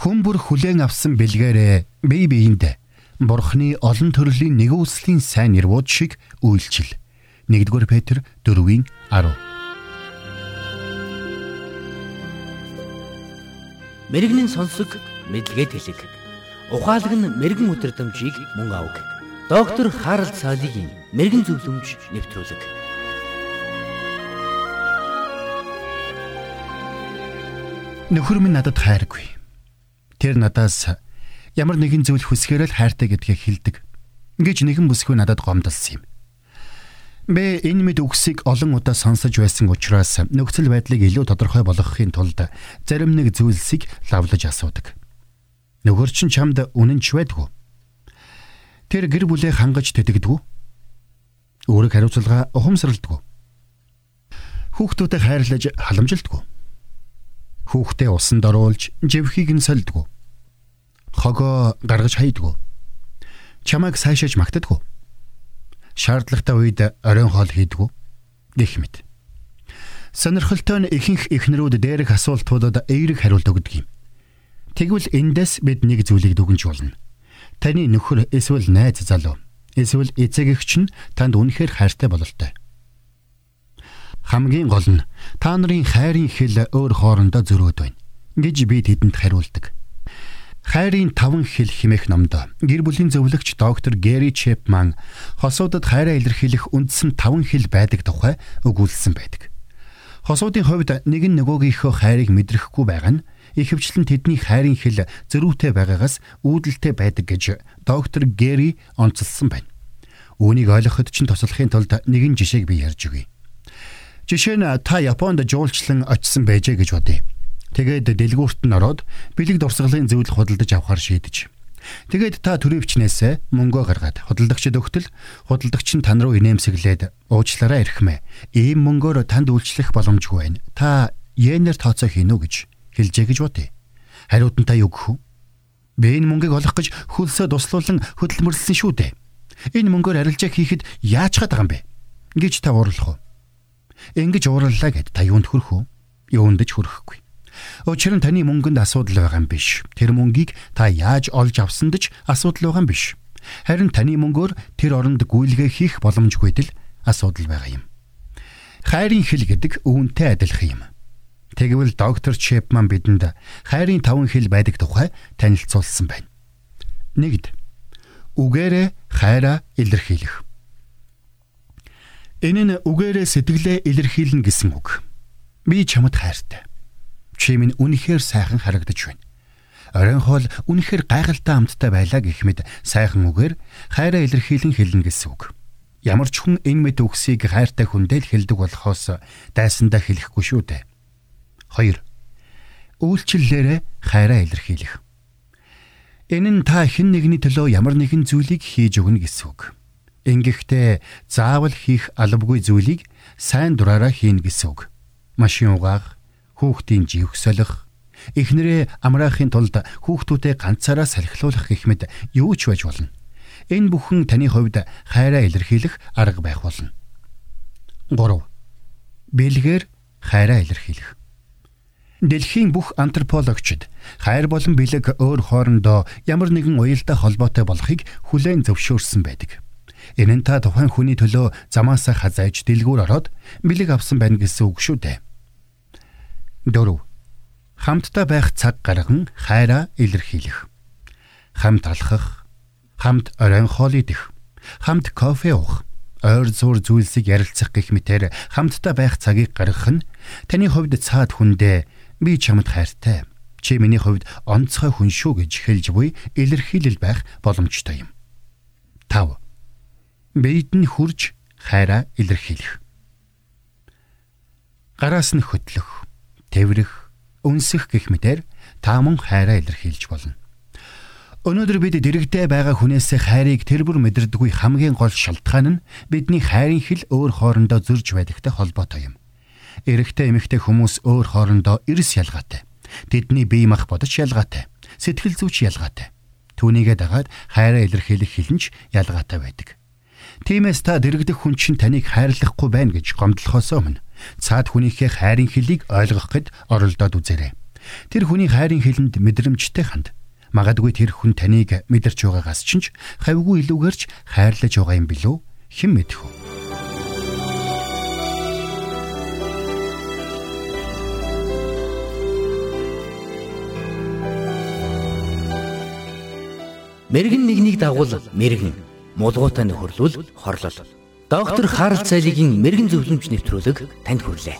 Хүн бүр хүлээн авсан бэлгээрээ бие биендээ Бурхны олон төрлийн нэгүслийн сайн нэрвүүд шиг үйлчил. 1-р Петр 4-ийн 10. Мэргэний сонсог мэдлэгэд хэлэг. Ухаалаг нь мэрэгэн өдрөмжийг мөн авг. Доктор Харалт цаалогийн мэрэгэн зөвлөмж нэвтрүүлэг. Нөхөр минь надад хайргүй. Тэр надаас ямар нэгэн зүйл хүсгээр л хайртай гэдгийг хэлдэг. Ингэж нэгэн бүсгүй надад гомдолсон юм. Бэ энэ мэд үгсийг олон удаа сонсож байсан учраас нөхцөл байдлыг илүү тодорхой болгохын тулд зарим нэг зүйлсийг лавлаж асуудаг. Нөхөр чинь чамд үнэнч байдгүй. Тэр гэр бүлээ хангаж тэтгэдэггүй. Өөрөг хариуцлага ухамсарладгүй. Хүүхдүүдэд хайрлаж халамжилдаггүй. Хүүхдээ усанд оруулж живхийг нь сольдгоо хогоо гаргаж хайдгүү. Чамайг сайшааж магтдаггүй. Шаардлагатай үед оройн хоол хийдгүү. гэх мэт. Сонирхолтой нь ихэнх эхнэрүүд дээрх асуултуудад эерэг хариулт өгдөг юм. Тэгвэл эндээс бид нэг зүйлийг дүгнж болно. Таны нөхөр эсвэл найз залуу эсвэл эцэг эгч нь танд үнэхээр хайртай бололтой. Хамгийн гол нь та нарын хайрын хэл өөр хоорондоо зөрөөд байна гэж би тэдэнд хариулдаг. Хайрын таван хэл химэх номд гэр бүлийн зөвлөгч доктор Гэри Чепман хосуудад хайраа илэрхийлэх үндсэн таван хэл байдаг тухай өгүүлсэн байдаг. Хосуудын хувьд нэг нь нөгөөгийнхөө хайрыг мэдрэхгүй байгаа нь ихэвчлэн тэдний хайрын хэл зөрүүтэй байгаагаас үүдэлтэй байдаг гэж доктор Гэри онцлсан байна. Үүнийг ойлгоход ч туслахын тулд нэгэн жишээг би ярьж өгье. Жишээ нь та Японд жуулчлан очисон байжээ гэж бодъё. Тэгээд дэлгүүрт нь ороод бэлэг дурсгалын зөвлөх худалдаж авахар шийдэж. Тэгээд та төрөвчнээсээ мөнгөө гаргаад худалдагчид өгтөл худалдагч нь тань руу инээмсэглээд уучлаарай эрхмэ. Ийм мөнгөөр танд үйлчлэх боломжгүй байна. Та йенээр тооцоо хийнү гэж хэлжээ гэж бодъё. Хариуд нь та юу гэх вэ? Би энэ мөнгийг олох гэж хөлсөө туслуулан хөдөлмөрлсөн шүү дээ. Энэ мөнгөөр арилжаа хийхэд яаж чад байгаа юм бэ? гэж та уурлах уу? Ингэж уурлаа гэд та юунд хүрэх үү? Юунд ч хүрэхгүй. Учир нь таны мөнгөнд асуудал байгаа юм биш. Тэр мөнгийг та яаж олж авсанд ч асуудал байгаа юм биш. Харин таны мөнгөөр тэр оронд гүйлгээ хийх боломжгүйд л асуудал байгаа юм. Хайрын хэл гэдэг үүнтэй адилхан юм. Тэгвэл доктор Чепман бидэнд хайрын таван хэл байдаг тухай танилцуулсан байна. Нэгд. Үгээрээ хайраа илэрхийлэх. Энэ нь үгээрээ сэтгэлээ илэрхийлнэ гэсэн үг. Би чамд хайртай чи минь үнэхээр сайхан харагдаж байна. Оройн хоол үнэхээр гайхалтай амттай байлаа гэх мэд сайхан үгээр хайраа илэрхийлэн хэлнэ гэсэн үг. Ямар ч хүн энэ мэд үгсийг хайртай хүндээ л хэлдэг болохоос дайсандаа хэлэхгүй шүү дээ. 2. Үйлчлэлээрээ хайраа илэрхийлэх. Энэ нь та хэн нэгний төлөө ямар нэгэн зүйлийг хийж өгнө гэсэн үг. Ингэхдээ заавал хийх албагүй зүйлийг сайн дураараа хийнэ гэсэн үг. Машин угаах, хүүхдийн живх солих, эхнэрээ амраахын тулд хүүхдүүдэд ганцаараа салхилуулах гэх мэт юу ч байж болно. Энэ бүхэн таны хувьд хайраа илэрхийлэх арга байх болно. 3. Бэлгээр хайраа илэрхийлэх. Дэлхийн бүх антропологчид хайр болон бэлэг өөр хоорондоо ямар нэгэн уялдаа холбоотой болохыг хүлээн зөвшөөрсөн байдаг. Энэ нь та тухайн хүний төлөө замаасаа хазайж дэлгүүр ороод бэлэг авсан байна гэсэн үг шүү дээ. 4. Хамтдаа байх цаг гарган хайраа илэрхийлэх. Хамт алхах, хамт оройн хоол идэх, хамт кофе уух, ойр зур зүйлсийг ярилцах гэх мэтээр хамтдаа байх цагийг гаргах нь таны хувьд цаад хүндээ би чамд хайртай. Чи миний хувьд онцгой хүн шүү гэж хэлж буй илэрхийлэл байх боломжтой юм. 5. Бэйд нь хурж хайраа илэрхийлэх. Гараас нь хөтлөх тэврэх, өнсөх гэх мэтэр та мөн хайраа илэрхийлж болно. Өнөөдөр бид дэрэгдээ байгаа хүнээс хайрыг тэр бүр мэдэрдэггүй хамгийн гол шалтгаан нь бидний хайрын хил өөр хоорондоо зөрж байдагтай холбоотой юм. Эрэгтэй эмэгтэй хүмүүс өөр хоорондоо эрс ялгаатай. Тэдний бие мах бодож ялгаатай. Сэтгэл зүйч ялгаатай. Түүнийгээ дагаад хайраа илэрхийлэх хилэнч ялгаатай байдаг. Тиймээс та дэрэгдэх хүн чинь таныг хайрлахгүй байна гэж гомдлохоос өмнө цаад хүнийхээ хайрын хөлийг ойлгох гэд оролдоод үзээрэй. Тэр хүний хайрын хэлэнд мэдрэмжтэй ханд. Магадгүй тэр хүн таныг мэдэрч байгаагаас ч хавьгүй илүүгээрч хайрлаж байгаа юм билүү? Хэн мэдэх вэ? Мэргэн нэгнийг дагуул мэргэн, мулгуутай нөхөрлөл хорлол. Доктор Харалт цайлигийн мэрэгэн зөвлөмж нэвтрүүлэг танд хүрэлээ.